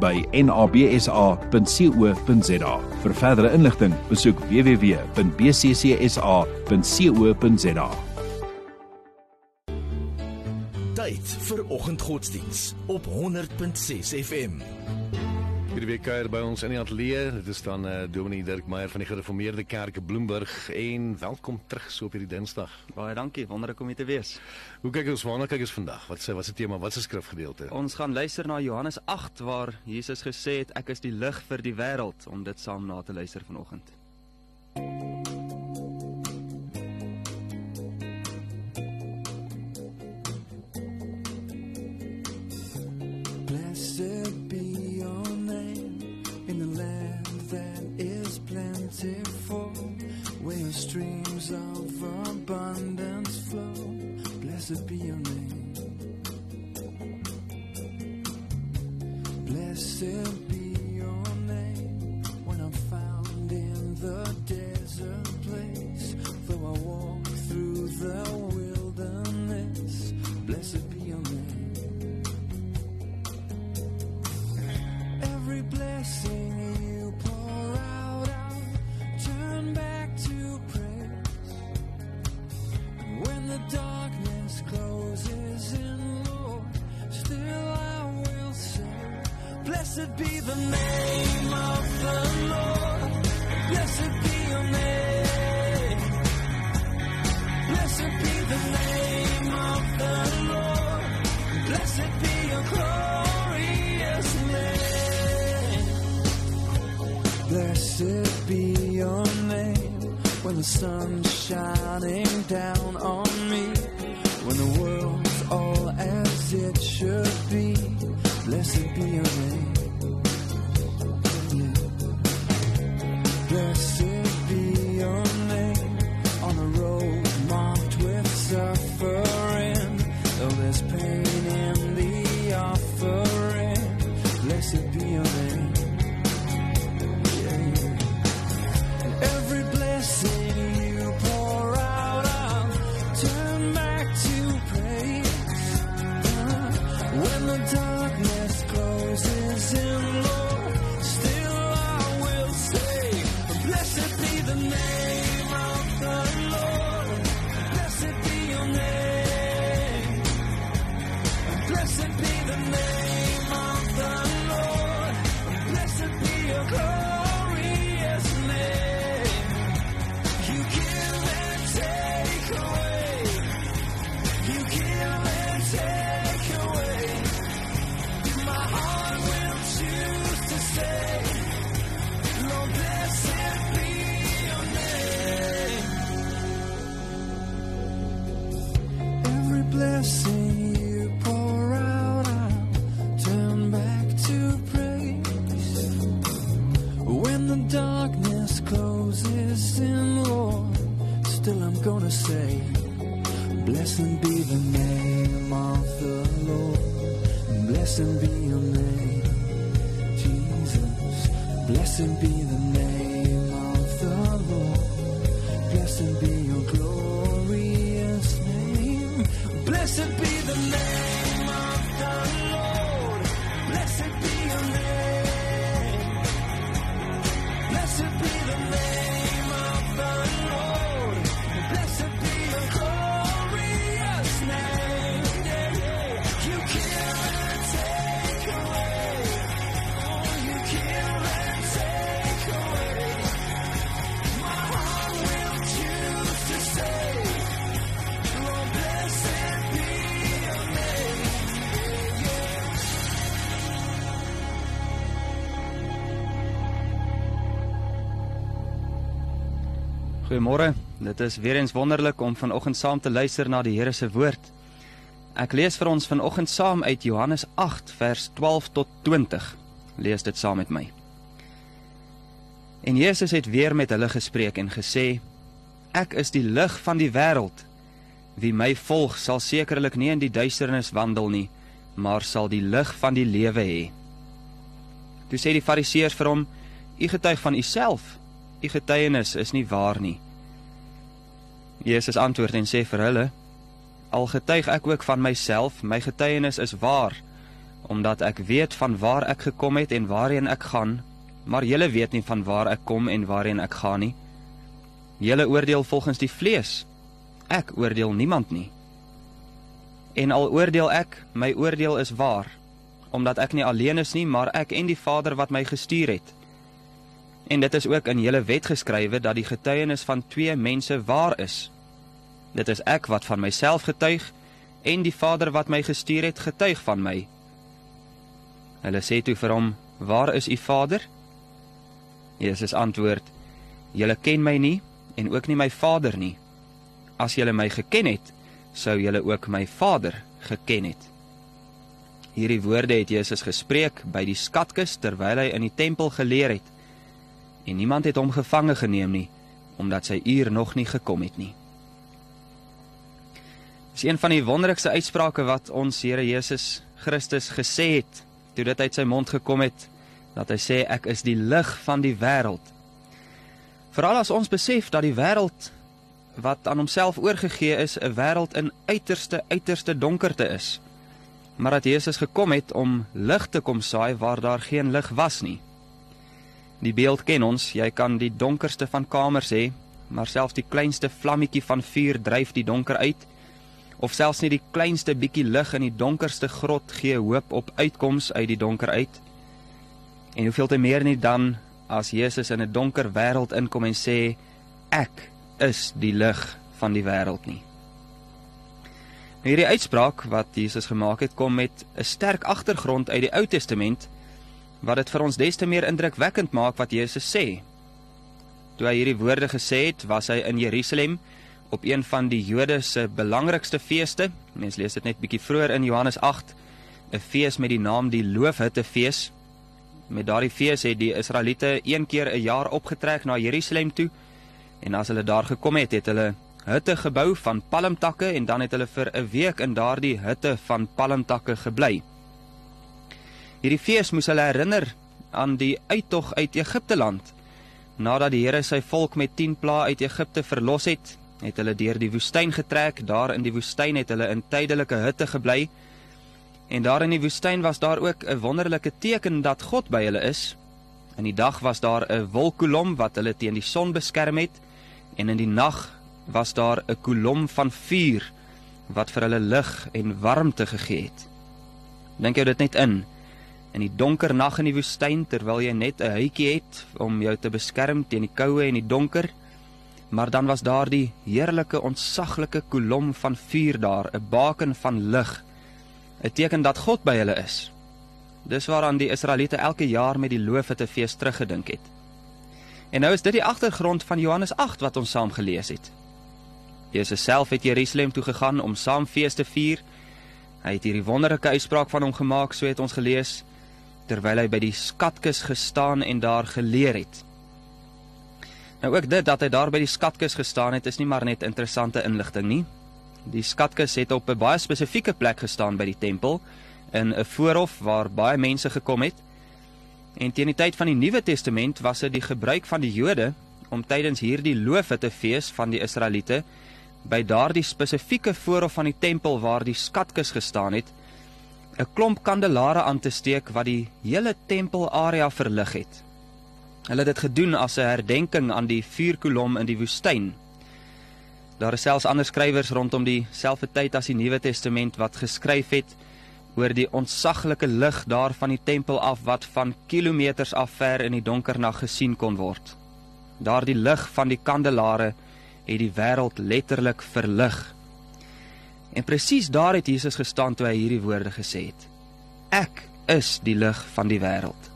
by nabsa.co.za. Vir verdere inligting, besoek www.bccsa.co.za. Tyd vir oggendgodsdiens op 100.6 FM. Hierdie week kuier by ons in die ateljee. Dit is dan eh uh, Dominee Dirk Meyer van die Gereformeerde Kerk Bloemburg en welkom terug so op hierdie Dinsdag. Baie dankie, wonderlik om hier te wees. Hoe kyk ons waarna kyk ons vandag? Wat sê wat se tema? Wat se skrifgedeelte? Ons gaan luister na Johannes 8 waar Jesus gesê het ek is die lig vir die wêreld om dit saam na te luister vanoggend. Blessed be your name. Blessed Blessed be the name of the Lord. Blessed be your name. Blessed be the name of the Lord. Blessed be your glorious name. Blessed be your name when the sun's shining down on me. When the world's all as it should be. Blessed be your name. Blessed be the name Goeiemôre. Dit is weer eens wonderlik om vanoggend saam te luister na die Here se woord. Ek lees vir ons vanoggend saam uit Johannes 8 vers 12 tot 20. Lees dit saam met my. En Jesus het weer met hulle gespreek en gesê: Ek is die lig van die wêreld. Wie my volg, sal sekerlik nie in die duisternis wandel nie, maar sal die lig van die lewe hê. Toe sê die Fariseërs vir hom: U getuig van uself. U getuienis is nie waar nie. Jesus antwoord en sê vir hulle: Al getuig ek ook van myself, my getuienis is waar, omdat ek weet van waar ek gekom het en waarheen ek gaan, maar julle weet nie van waar ek kom en waarheen ek gaan nie. Julle oordeel volgens die vlees. Ek oordeel niemand nie. En al oordeel ek, my oordeel is waar, omdat ek nie alleen is nie, maar ek en die Vader wat my gestuur het. En dit is ook in julle wet geskrywe dat die getuienis van twee mense waar is. Dit is ek wat van myself getuig en die Vader wat my gestuur het getuig van my. Hulle sê toe vir hom: "Waar is u Vader?" Jesus antwoord: "Julle ken my nie en ook nie my Vader nie. As julle my geken het, sou julle ook my Vader geken het." Hierdie woorde het Jesus gespreek by die skatkis terwyl hy in die tempel geleer het. En niemand het hom gevange geneem nie, omdat sy uur nog nie gekom het nie. Dis een van die wonderlikste uitsprake wat ons Here Jesus Christus gesê het toe dit uit sy mond gekom het dat hy sê ek is die lig van die wêreld. Veral as ons besef dat die wêreld wat aan homself oorgegee is 'n wêreld in uiterste uiterste donkerte is. Maar dat Jesus gekom het om lig te kom saai waar daar geen lig was nie. Die beeld ken ons, jy kan die donkerste van kamers hê, maar selfs die kleinste vlammetjie van vuur dryf die donker uit of selfs nie die kleinste bietjie lig in die donkerste grot gee hoop op uitkoms uit die donker uit. En hoeveel te meer nie dan as Jesus in 'n donker wêreld inkom en sê ek is die lig van die wêreld nie. Nou hierdie uitspraak wat Jesus gemaak het kom met 'n sterk agtergrond uit die Ou Testament wat dit vir ons des te meer indrukwekkend maak wat Jesus sê. Toe hy hierdie woorde gesê het, was hy in Jerusalem op een van die Jode se belangrikste feeste. Mens lees dit net bietjie vroeër in Johannes 8, 'n fees met die naam die Loofhuttefees. Met daardie fees het die Israeliete een keer 'n jaar opgetrek na Jerusalem toe en as hulle daar gekom het, het hulle hutte gebou van palmtakke en dan het hulle vir 'n week in daardie hutte van palmtakke gebly. Hierdie fees moes hulle herinner aan die uittog uit Egipte land. Nadat die Here sy volk met 10 plaae uit Egipte verlos het, het hulle deur die woestyn getrek. Daar in die woestyn het hulle in tydelike hutte gebly. En daar in die woestyn was daar ook 'n wonderlike teken dat God by hulle is. In die dag was daar 'n wolkkolom wat hulle teen die son beskerm het en in die nag was daar 'n kolom van vuur wat vir hulle lig en warmte gegee het. Dink jou dit net in. In die donker nag in die woestyn terwyl jy net 'n huitjie het om jou te beskerm teen die koue en die donker, maar dan was daar die heerlike ontsaglike kolom van vuur daar, 'n baken van lig, 'n teken dat God by hulle is. Dis waaraan die Israeliete elke jaar met die Loofhuttefees teruggedink het. En nou is dit die agtergrond van Johannes 8 wat ons saam gelees het. Jesus self het Jerusalem toe gegaan om saam fees te vier. Hy het hierdie wonderlike uitspraak van hom gemaak, so het ons gelees, terwyl hy by die skatkis gestaan en daar geleer het. Nou ook dit dat hy daar by die skatkis gestaan het, is nie maar net interessante inligting nie. Die skatkis het op 'n baie spesifieke plek gestaan by die tempel in 'n voorhof waar baie mense gekom het. En teen die tyd van die Nuwe Testament was dit die gebruik van die Jode om tydens hierdie loofhuttefees van die Israeliete by daardie spesifieke voorhof van die tempel waar die skatkis gestaan het, 'n klomp kandelare aan te steek wat die hele tempelarea verlig het. Hulle het dit gedoen as 'n herdenking aan die vuurkolom in die woestyn. Daar is selfs ander skrywers rondom dieselfde tyd as die Nuwe Testament wat geskryf het oor die ontsaglike lig daar van die tempel af wat van kilometers af ver in die donker nag gesien kon word. Daardie lig van die kandelare het die wêreld letterlik verlig. En presies daar het Jesus gestaan toe hy hierdie woorde gesê het: Ek is die lig van die wêreld.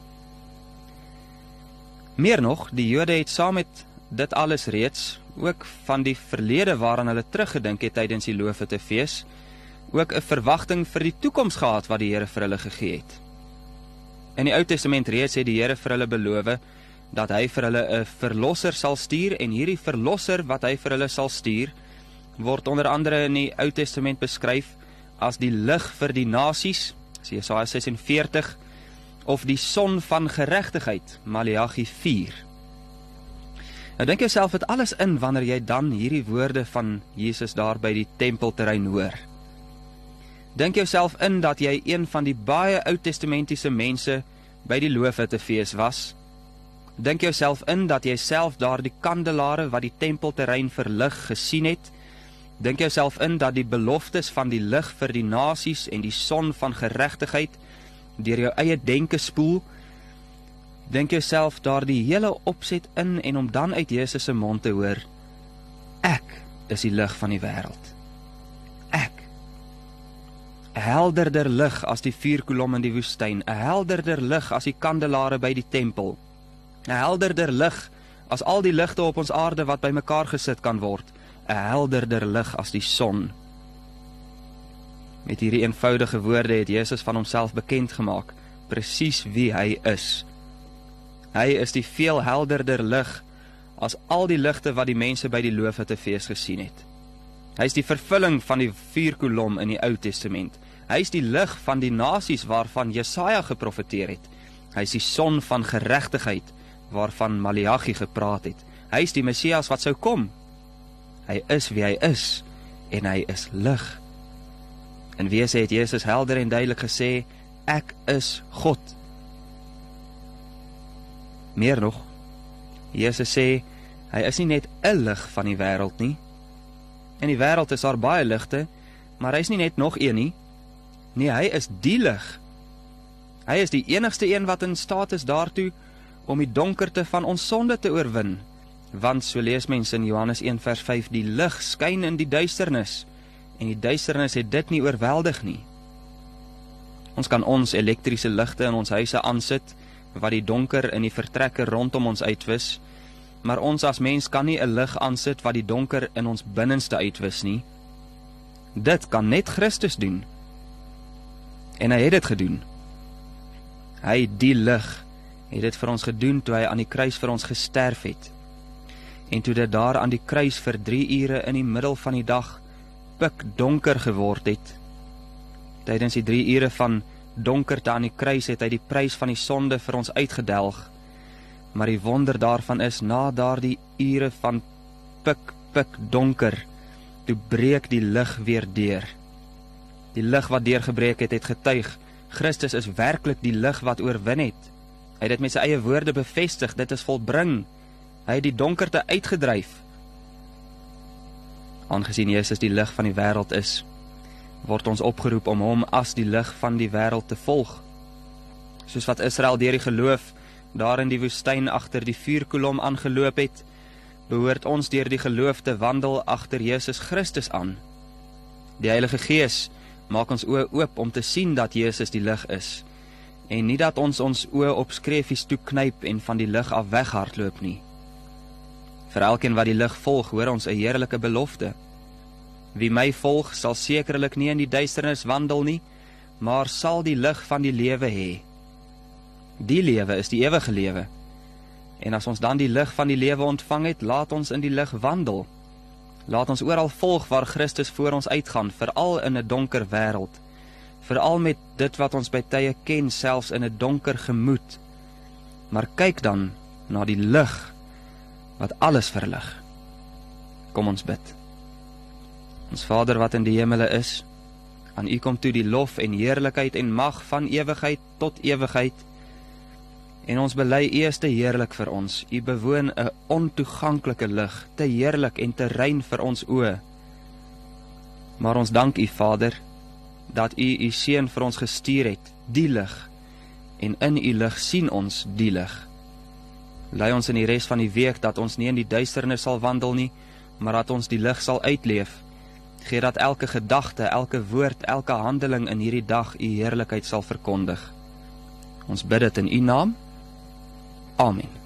Meer nog, die Jode het saam met dit alles reeds ook van die verlede waaraan hulle teruggedink het tydens die Loofhuttefees, ook 'n verwagting vir die toekoms gehad wat die Here vir hulle gegee het. In die Ou Testament reeds het die Here vir hulle beloof dat hy vir hulle 'n verlosser sal stuur en hierdie verlosser wat hy vir hulle sal stuur word onder andere in die Ou Testament beskryf as die lig vir die nasies, Jesaja 46 of die son van geregtigheid, Maleagi 4. Nou dink jouself dit alles in wanneer jy dan hierdie woorde van Jesus daar by die tempelterrein hoor. Dink jouself in dat jy een van die baie Ou Testamentiese mense by die loofhuttefees was. Dink jouself in dat jy self daardie kandelare wat die tempelterrein verlig gesien het. Dink jouself in dat die beloftes van die lig vir die nasies en die son van geregtigheid deur jou eie denke spoel. Dink jouself daardie hele opset in en om dan uit Jesus se mond te hoor: Ek is die lig van die wêreld. Ek 'n helderder lig as die vuurkolom in die woestyn, 'n helderder lig as die kandelare by die tempel. 'n helderder lig as al die ligte op ons aarde wat bymekaar gesit kan word, 'n helderder lig as die son. Met hierdie eenvoudige woorde het Jesus van homself bekend gemaak, presies wie hy is. Hy is die veel helderder lig as al die ligte wat die mense by die loofhuttefees gesien het. Hy is die vervulling van die vuurkolom in die Ou Testament. Hy is die lig van die nasies waarvan Jesaja geprofeteer het. Hy is die son van geregtigheid waarvan Maleagi gepraat het. Hy is die Messias wat sou kom. Hy is wie hy is en hy is lig. En wese het Jesus helder en duidelik gesê, ek is God. Meer nog, Jesus sê hy is nie net 'n lig van die wêreld nie. In die wêreld is daar baie ligte, maar hy is nie net nog een nie. Nee, hy is die lig. Hy is die enigste een wat in staat is daartoe om die donkerte van ons sonde te oorwin. Want so lees mense in Johannes 1 vers 5 die lig skyn in die duisternis en die duisternis het dit nie oorweldig nie. Ons kan ons elektriese ligte in ons huise aansit wat die donker in die vertrekke rondom ons uitwis, maar ons as mens kan nie 'n lig aansit wat die donker in ons binneste uitwis nie. Dit kan net Christus doen. En hy het dit gedoen. Hy die lig het dit vir ons gedoen toe hy aan die kruis vir ons gesterf het. En toe dit daar aan die kruis vir 3 ure in die middel van die dag pik donker geword het. Tydens die 3 ure van donkerte aan die kruis het hy die prys van die sonde vir ons uitgedelg. Maar die wonder daarvan is na daardie ure van pik pik donker, toe breek die lig weer deur. Die lig wat deurgebreek het, het getuig Christus is werklik die lig wat oorwin het. Hy het dit met sy eie woorde bevestig, dit is volbring. Hy het die donkerte uitgedryf. Aangesien Jesus die lig van die wêreld is, word ons opgeroep om hom as die lig van die wêreld te volg. Soos wat Israel deur die geloof daar in die woestyn agter die vuurkolom aangeloop het, behoort ons deur die geloof te wandel agter Jesus Christus aan. Die Heilige Gees maak ons oë oop om te sien dat Jesus die lig is en nie dat ons ons oë op skreefies toe knyp en van die lig af weghardloop nie. Vir elkeen wat die lig volg, hoor ons 'n heerlike belofte. Wie my volg, sal sekerlik nie in die duisternis wandel nie, maar sal die lig van die lewe hê. Die lewe is die ewige lewe. En as ons dan die lig van die lewe ontvang het, laat ons in die lig wandel. Laat ons oral volg waar Christus voor ons uitgaan, veral in 'n donker wêreld veral met dit wat ons by tye ken selfs in 'n donker gemoed. Maar kyk dan na die lig wat alles verlig. Kom ons bid. Ons Vader wat in die hemele is, aan U kom toe die lof en heerlikheid en mag van ewigheid tot ewigheid. En ons bely U is te heerlik vir ons. U bewoon 'n ontoeganklike lig, te heerlik en te rein vir ons oë. Maar ons dank U Vader dat u u seun vir ons gestuur het, die lig. En in u lig sien ons die lig. Lei ons in die res van die week dat ons nie in die duisternis sal wandel nie, maar dat ons die lig sal uitleef. Gee dat elke gedagte, elke woord, elke handeling in hierdie dag u heerlikheid sal verkondig. Ons bid dit in u naam. Amen.